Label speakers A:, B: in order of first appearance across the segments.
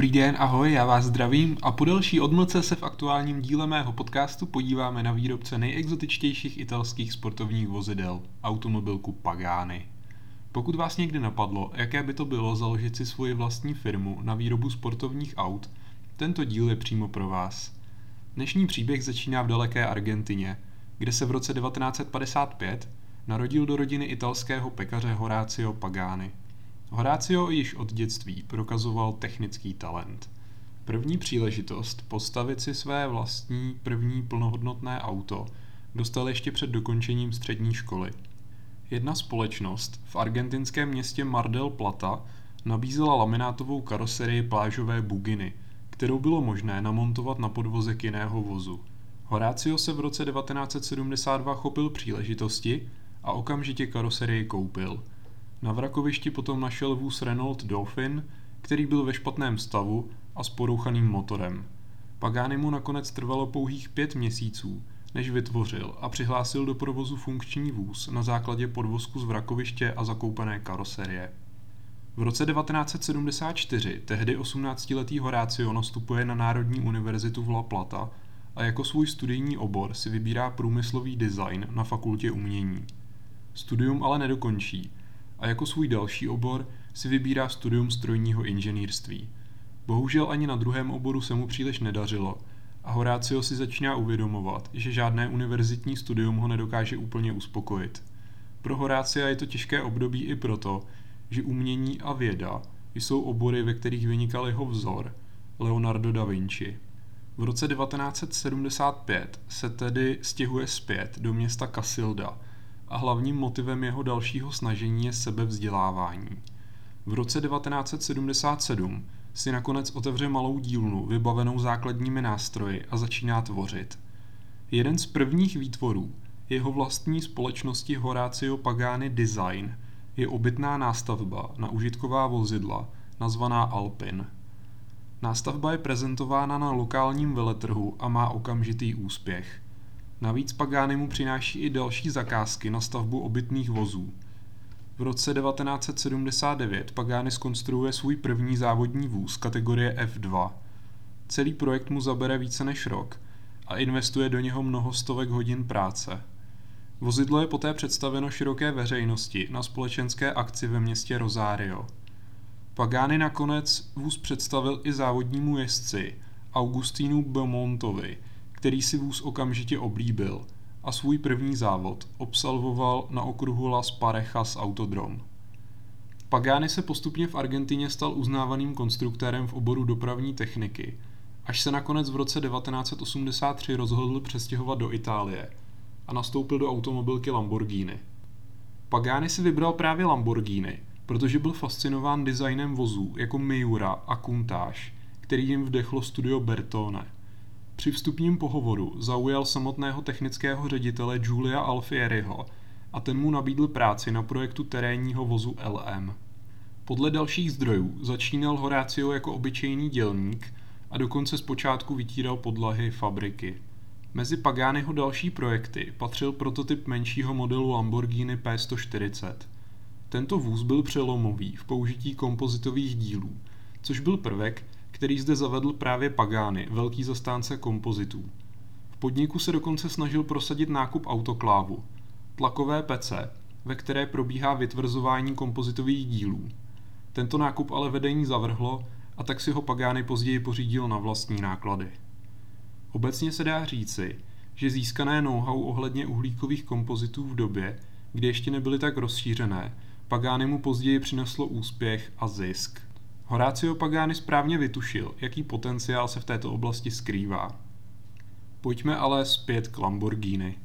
A: Dobrý den, ahoj, já vás zdravím a po delší odmlce se v aktuálním díle mého podcastu podíváme na výrobce nejexotičtějších italských sportovních vozidel, automobilku Pagani. Pokud vás někdy napadlo, jaké by to bylo založit si svoji vlastní firmu na výrobu sportovních aut, tento díl je přímo pro vás. Dnešní příběh začíná v daleké Argentině, kde se v roce 1955 narodil do rodiny italského pekaře Horacio Pagani. Horácio již od dětství prokazoval technický talent. První příležitost postavit si své vlastní první plnohodnotné auto dostal ještě před dokončením střední školy. Jedna společnost v argentinském městě Mar del Plata nabízela laminátovou karoserii plážové buginy, kterou bylo možné namontovat na podvozek jiného vozu. Horácio se v roce 1972 chopil příležitosti a okamžitě karoserii koupil – na vrakovišti potom našel vůz Renault Dauphine, který byl ve špatném stavu a s porouchaným motorem. Pagani mu nakonec trvalo pouhých pět měsíců, než vytvořil a přihlásil do provozu funkční vůz na základě podvozku z vrakoviště a zakoupené karoserie. V roce 1974 tehdy 18-letý Horácio nastupuje na Národní univerzitu v La Plata a jako svůj studijní obor si vybírá průmyslový design na fakultě umění. Studium ale nedokončí a jako svůj další obor si vybírá studium strojního inženýrství. Bohužel ani na druhém oboru se mu příliš nedařilo a Horácio si začíná uvědomovat, že žádné univerzitní studium ho nedokáže úplně uspokojit. Pro Horácia je to těžké období i proto, že umění a věda jsou obory, ve kterých vynikal jeho vzor, Leonardo da Vinci. V roce 1975 se tedy stěhuje zpět do města Casilda, a hlavním motivem jeho dalšího snažení je sebevzdělávání. V roce 1977 si nakonec otevře malou dílnu vybavenou základními nástroji a začíná tvořit. Jeden z prvních výtvorů jeho vlastní společnosti Horacio Pagani Design je obytná nástavba na užitková vozidla nazvaná Alpin. Nástavba je prezentována na lokálním veletrhu a má okamžitý úspěch – Navíc Pagani mu přináší i další zakázky na stavbu obytných vozů. V roce 1979 Pagani skonstruuje svůj první závodní vůz kategorie F2. Celý projekt mu zabere více než rok a investuje do něho mnoho stovek hodin práce. Vozidlo je poté představeno široké veřejnosti na společenské akci ve městě Rosario. Pagani nakonec vůz představil i závodnímu jezdci Augustínu Beaumontovi, který si vůz okamžitě oblíbil a svůj první závod obsalvoval na okruhu Las Parejas Autodrom. Pagani se postupně v Argentině stal uznávaným konstruktérem v oboru dopravní techniky, až se nakonec v roce 1983 rozhodl přestěhovat do Itálie a nastoupil do automobilky Lamborghini. Pagani si vybral právě Lamborghini, protože byl fascinován designem vozů jako Miura a Countach, který jim vdechlo studio Bertone – při vstupním pohovoru zaujal samotného technického ředitele Julia Alfieriho a ten mu nabídl práci na projektu terénního vozu LM. Podle dalších zdrojů začínal Horácio jako obyčejný dělník a dokonce zpočátku vytíral podlahy fabriky. Mezi Paganiho další projekty patřil prototyp menšího modelu Lamborghini P140. Tento vůz byl přelomový v použití kompozitových dílů, což byl prvek, který zde zavedl právě Pagani, velký zastánce kompozitů. V podniku se dokonce snažil prosadit nákup autoklávu, tlakové pece, ve které probíhá vytvrzování kompozitových dílů. Tento nákup ale vedení zavrhlo a tak si ho Pagani později pořídil na vlastní náklady. Obecně se dá říci, že získané know-how ohledně uhlíkových kompozitů v době, kdy ještě nebyly tak rozšířené, Pagani mu později přineslo úspěch a zisk. Horácio Pagani správně vytušil, jaký potenciál se v této oblasti skrývá. Pojďme ale zpět k Lamborghini.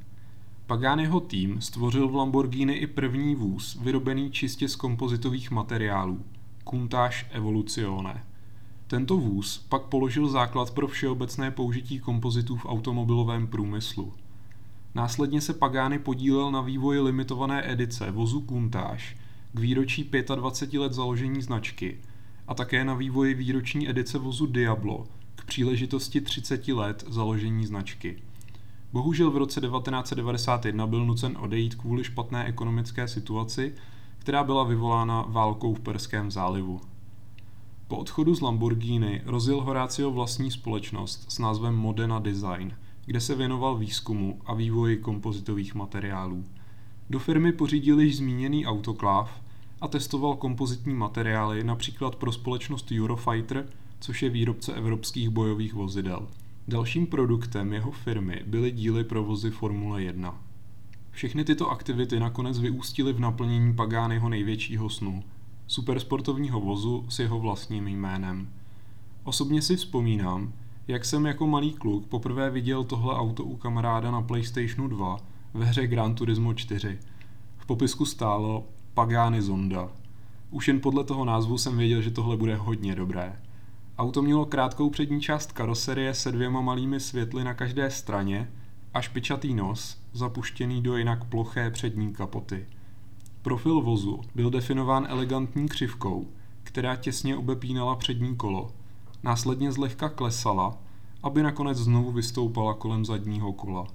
A: Paganiho tým stvořil v Lamborghini i první vůz, vyrobený čistě z kompozitových materiálů, Countach Evoluzione. Tento vůz pak položil základ pro všeobecné použití kompozitů v automobilovém průmyslu. Následně se Pagani podílel na vývoji limitované edice vozu Countach k výročí 25 let založení značky – a také na vývoji výroční edice vozu Diablo k příležitosti 30 let založení značky. Bohužel v roce 1991 byl nucen odejít kvůli špatné ekonomické situaci, která byla vyvolána válkou v Perském zálivu. Po odchodu z Lamborghini rozjel Horacio vlastní společnost s názvem Modena Design, kde se věnoval výzkumu a vývoji kompozitových materiálů. Do firmy pořídil již zmíněný autokláv a testoval kompozitní materiály například pro společnost Eurofighter, což je výrobce evropských bojových vozidel. Dalším produktem jeho firmy byly díly pro vozy Formule 1. Všechny tyto aktivity nakonec vyústily v naplnění Pagányho největšího snu – supersportovního vozu s jeho vlastním jménem. Osobně si vzpomínám, jak jsem jako malý kluk poprvé viděl tohle auto u kamaráda na PlayStationu 2 ve hře Gran Turismo 4. V popisku stálo Pagani Zonda. Už jen podle toho názvu jsem věděl, že tohle bude hodně dobré. Auto mělo krátkou přední část karoserie se dvěma malými světly na každé straně a špičatý nos, zapuštěný do jinak ploché přední kapoty. Profil vozu byl definován elegantní křivkou, která těsně obepínala přední kolo. Následně zlehka klesala, aby nakonec znovu vystoupala kolem zadního kola.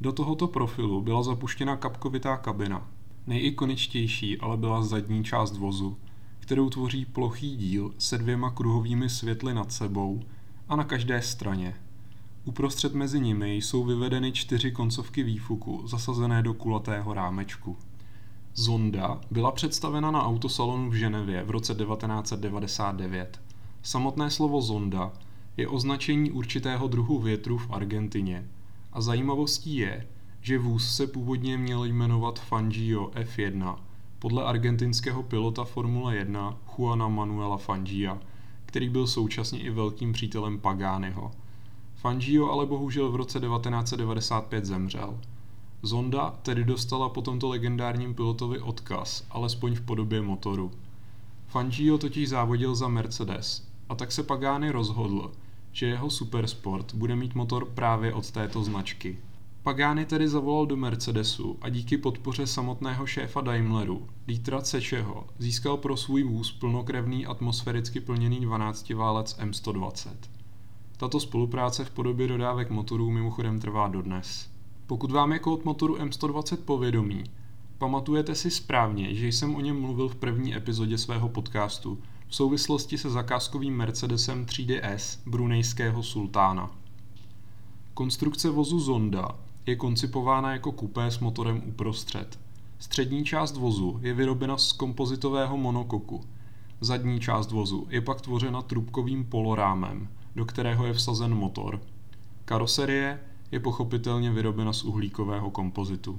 A: Do tohoto profilu byla zapuštěna kapkovitá kabina. Nejikoničtější ale byla zadní část vozu, kterou tvoří plochý díl se dvěma kruhovými světly nad sebou a na každé straně. Uprostřed mezi nimi jsou vyvedeny čtyři koncovky výfuku zasazené do kulatého rámečku. Zonda byla představena na autosalonu v Ženevě v roce 1999. Samotné slovo zonda je označení určitého druhu větru v Argentině a zajímavostí je, že vůz se původně měl jmenovat Fangio F1 podle argentinského pilota Formule 1 Juana Manuela Fangia, který byl současně i velkým přítelem Paganiho. Fangio ale bohužel v roce 1995 zemřel – Zonda tedy dostala po tomto legendárním pilotovi odkaz, alespoň v podobě motoru. Fangio totiž závodil za Mercedes a tak se Pagani rozhodl, že jeho Supersport bude mít motor právě od této značky. Pagani tedy zavolal do Mercedesu a díky podpoře samotného šéfa Daimleru, Dietra Cečeho, získal pro svůj vůz plnokrevný atmosféricky plněný 12-válec M120. Tato spolupráce v podobě dodávek motorů mimochodem trvá dodnes. Pokud vám je kód motoru M120 povědomí, pamatujete si správně, že jsem o něm mluvil v první epizodě svého podcastu v souvislosti se zakázkovým Mercedesem 3DS brunejského sultána. Konstrukce vozu Zonda je koncipována jako kupé s motorem uprostřed. Střední část vozu je vyrobena z kompozitového monokoku. Zadní část vozu je pak tvořena trubkovým polorámem, do kterého je vsazen motor. Karoserie je pochopitelně vyrobena z uhlíkového kompozitu.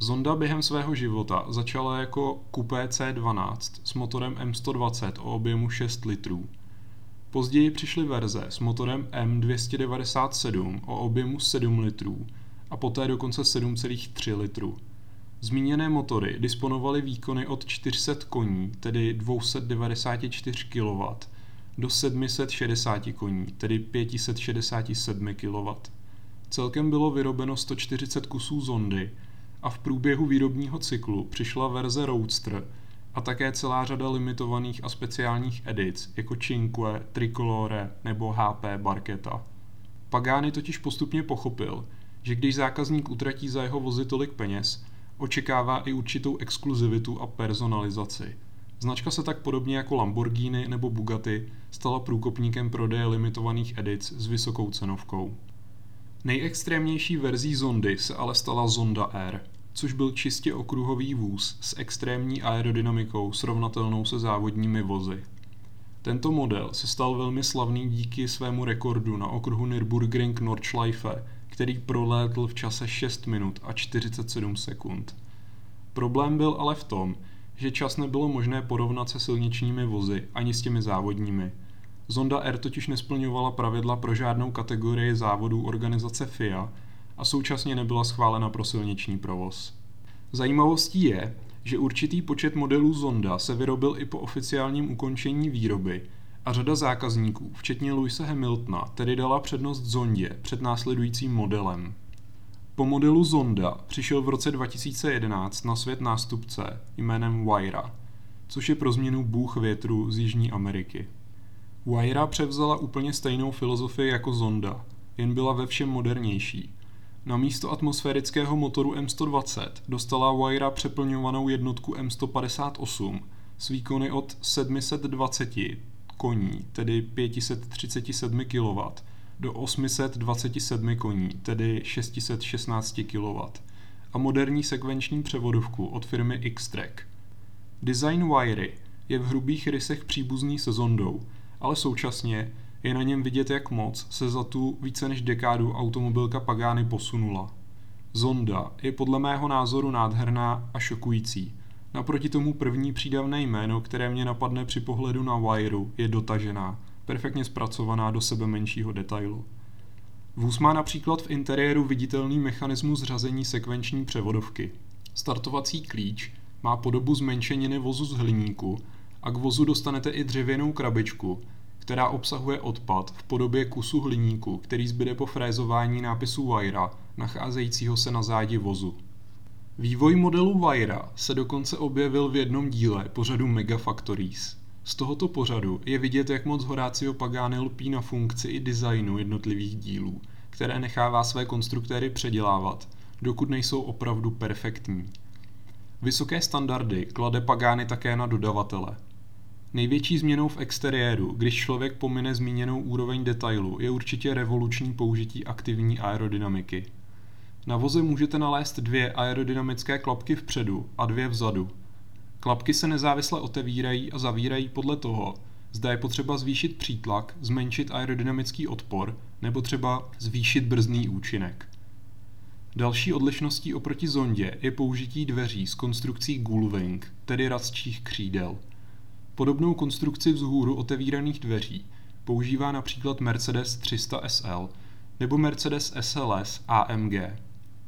A: Zonda během svého života začala jako Coupé C12 s motorem M120 o objemu 6 litrů. Později přišly verze s motorem M297 o objemu 7 litrů a poté dokonce 7,3 litru. Zmíněné motory disponovaly výkony od 400 koní, tedy 294 kW, do 760 koní, tedy 567 kW. Celkem bylo vyrobeno 140 kusů zondy a v průběhu výrobního cyklu přišla verze Roadster a také celá řada limitovaných a speciálních edic jako Cinque, Tricolore nebo HP Barketa. Pagani totiž postupně pochopil, že když zákazník utratí za jeho vozy tolik peněz, očekává i určitou exkluzivitu a personalizaci. Značka se tak podobně jako Lamborghini nebo Bugatti stala průkopníkem prodeje limitovaných edic s vysokou cenovkou. Nejextrémnější verzí zondy se ale stala Zonda Air, což byl čistě okruhový vůz s extrémní aerodynamikou srovnatelnou se závodními vozy. Tento model se stal velmi slavný díky svému rekordu na okruhu Nürburgring Nordschleife, který prolétl v čase 6 minut a 47 sekund. Problém byl ale v tom, že čas nebylo možné porovnat se silničními vozy ani s těmi závodními – Zonda R totiž nesplňovala pravidla pro žádnou kategorii závodů organizace FIA a současně nebyla schválena pro silniční provoz. Zajímavostí je, že určitý počet modelů Zonda se vyrobil i po oficiálním ukončení výroby a řada zákazníků, včetně Louise Hamiltona, tedy dala přednost Zondě před následujícím modelem. Po modelu Zonda přišel v roce 2011 na svět nástupce jménem Waira, což je pro změnu bůh větru z Jižní Ameriky. Waira převzala úplně stejnou filozofii jako Zonda, jen byla ve všem modernější. Na místo atmosférického motoru M120 dostala Waira přeplňovanou jednotku M158 s výkony od 720 koní, tedy 537 kW, do 827 koní, tedy 616 kW a moderní sekvenční převodovku od firmy Xtrack. Design Wiry je v hrubých rysech příbuzný se Zondou, ale současně je na něm vidět, jak moc se za tu více než dekádu automobilka Pagani posunula. Zonda je podle mého názoru nádherná a šokující. Naproti tomu první přídavné jméno, které mě napadne při pohledu na Wiru, je dotažená, perfektně zpracovaná do sebe menšího detailu. Vůz má například v interiéru viditelný mechanismus řazení sekvenční převodovky. Startovací klíč má podobu zmenšeniny vozu z hliníku a k vozu dostanete i dřevěnou krabičku, která obsahuje odpad v podobě kusu hliníku, který zbyde po frézování nápisu Vajra, nacházejícího se na zádi vozu. Vývoj modelu Vajra se dokonce objevil v jednom díle pořadu Megafactories. Z tohoto pořadu je vidět, jak moc Horácio Pagani lpí na funkci i designu jednotlivých dílů, které nechává své konstruktéry předělávat, dokud nejsou opravdu perfektní. Vysoké standardy klade Pagani také na dodavatele. Největší změnou v exteriéru, když člověk pomine zmíněnou úroveň detailu, je určitě revoluční použití aktivní aerodynamiky. Na voze můžete nalézt dvě aerodynamické klapky vpředu a dvě vzadu. Klapky se nezávisle otevírají a zavírají podle toho, zda je potřeba zvýšit přítlak, zmenšit aerodynamický odpor nebo třeba zvýšit brzdný účinek. Další odlišností oproti zondě je použití dveří s konstrukcí gullwing, tedy radčích křídel. Podobnou konstrukci vzhůru otevíraných dveří používá například Mercedes 300 SL nebo Mercedes SLS AMG.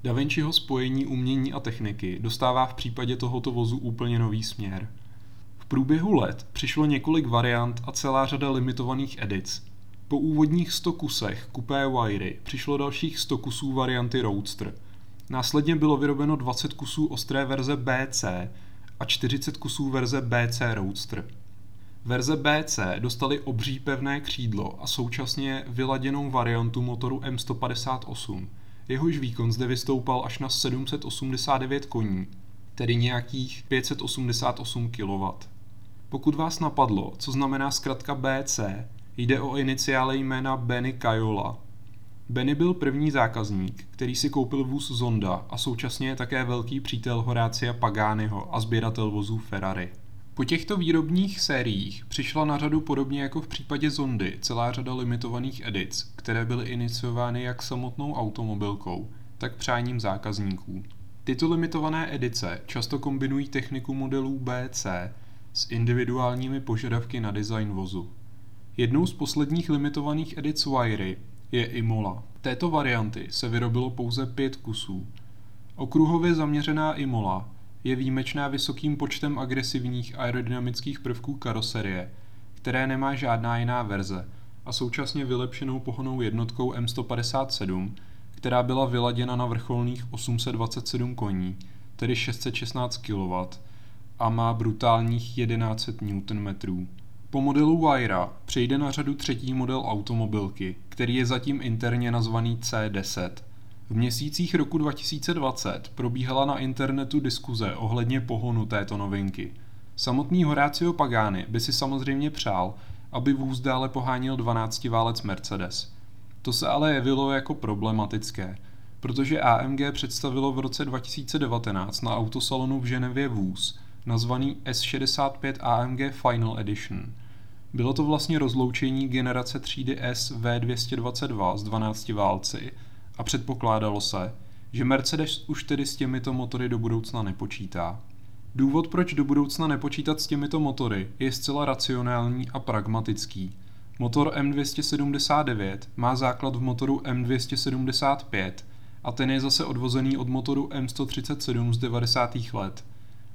A: Da Vinciho spojení umění a techniky dostává v případě tohoto vozu úplně nový směr. V průběhu let přišlo několik variant a celá řada limitovaných edic. Po úvodních 100 kusech Coupé Wiry přišlo dalších 100 kusů varianty Roadster. Následně bylo vyrobeno 20 kusů ostré verze BC a 40 kusů verze BC Roadster. Verze BC dostali obří pevné křídlo a současně vyladěnou variantu motoru M158. Jehož výkon zde vystoupal až na 789 koní, tedy nějakých 588 kW. Pokud vás napadlo, co znamená zkratka BC, jde o iniciály jména Benny Kajola. Benny byl první zákazník, který si koupil vůz Zonda a současně je také velký přítel Horácia Paganiho a sběratel vozů Ferrari. Po těchto výrobních sériích přišla na řadu podobně jako v případě Zondy celá řada limitovaných edic, které byly iniciovány jak samotnou automobilkou, tak přáním zákazníků. Tyto limitované edice často kombinují techniku modelů BC s individuálními požadavky na design vozu. Jednou z posledních limitovaných edic Wiry je Imola. Této varianty se vyrobilo pouze pět kusů. Okruhově zaměřená Imola je výjimečná vysokým počtem agresivních aerodynamických prvků karoserie, které nemá žádná jiná verze, a současně vylepšenou pohonou jednotkou M157, která byla vyladěna na vrcholných 827 koní, tedy 616 kW, a má brutálních 1100 Nm. Po modelu Wyra přejde na řadu třetí model automobilky, který je zatím interně nazvaný C10. V měsících roku 2020 probíhala na internetu diskuze ohledně pohonu této novinky. Samotný Horácio Pagani by si samozřejmě přál, aby vůz dále pohánil 12 válec Mercedes. To se ale jevilo jako problematické, protože AMG představilo v roce 2019 na autosalonu v Ženevě vůz, nazvaný S65 AMG Final Edition. Bylo to vlastně rozloučení generace třídy S V222 z 12 válci, a předpokládalo se, že Mercedes už tedy s těmito motory do budoucna nepočítá. Důvod, proč do budoucna nepočítat s těmito motory, je zcela racionální a pragmatický. Motor M279 má základ v motoru M275 a ten je zase odvozený od motoru M137 z 90. let.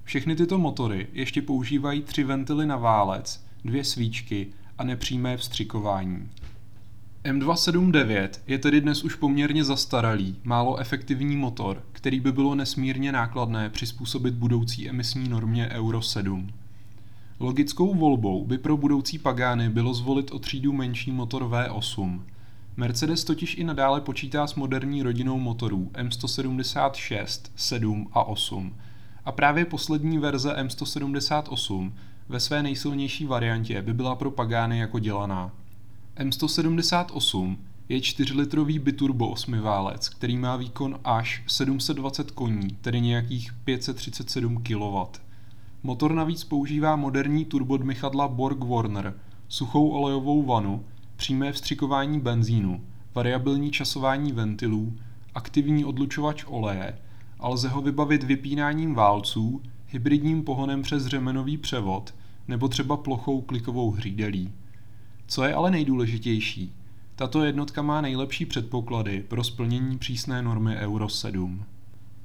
A: Všechny tyto motory ještě používají tři ventily na válec, dvě svíčky a nepřímé vstřikování. M279 je tedy dnes už poměrně zastaralý, málo efektivní motor, který by bylo nesmírně nákladné přizpůsobit budoucí emisní normě Euro 7. Logickou volbou by pro budoucí Pagány bylo zvolit o třídu menší motor V8. Mercedes totiž i nadále počítá s moderní rodinou motorů M176, 7 a 8. A právě poslední verze M178 ve své nejsilnější variantě by byla pro Pagány jako dělaná. M178 je 4-litrový biturbo osmiválec, který má výkon až 720 koní, tedy nějakých 537 kW. Motor navíc používá moderní turbodmychadla Borg Warner, suchou olejovou vanu, přímé vstřikování benzínu, variabilní časování ventilů, aktivní odlučovač oleje a lze ho vybavit vypínáním válců, hybridním pohonem přes řemenový převod nebo třeba plochou klikovou hřídelí. Co je ale nejdůležitější, tato jednotka má nejlepší předpoklady pro splnění přísné normy Euro 7.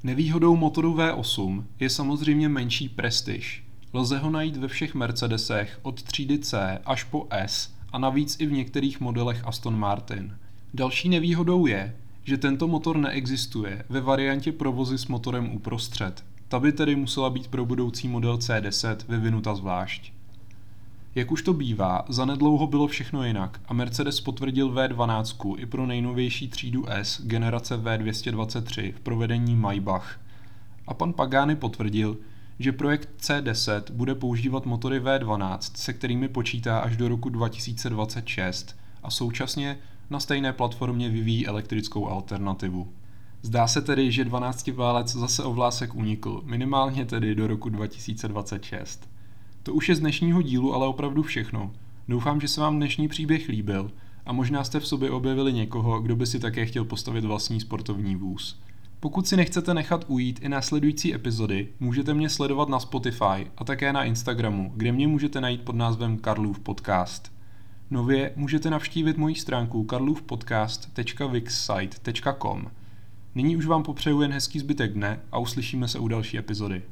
A: Nevýhodou motoru V8 je samozřejmě menší prestiž. Lze ho najít ve všech Mercedesech od třídy C až po S a navíc i v některých modelech Aston Martin. Další nevýhodou je, že tento motor neexistuje ve variantě provozy s motorem uprostřed. Ta by tedy musela být pro budoucí model C10 vyvinuta zvlášť. Jak už to bývá, zanedlouho bylo všechno jinak a Mercedes potvrdil V12 i pro nejnovější třídu S generace V223 v provedení Maybach. A pan Pagani potvrdil, že projekt C10 bude používat motory V12, se kterými počítá až do roku 2026 a současně na stejné platformě vyvíjí elektrickou alternativu. Zdá se tedy, že 12 válec zase o vlásek unikl, minimálně tedy do roku 2026. To už je z dnešního dílu ale opravdu všechno. Doufám, že se vám dnešní příběh líbil a možná jste v sobě objevili někoho, kdo by si také chtěl postavit vlastní sportovní vůz. Pokud si nechcete nechat ujít i následující epizody, můžete mě sledovat na Spotify a také na Instagramu, kde mě můžete najít pod názvem Karlův podcast. Nově můžete navštívit moji stránku karlovpodcast.wixsite.com. Nyní už vám popřeju jen hezký zbytek dne a uslyšíme se u další epizody.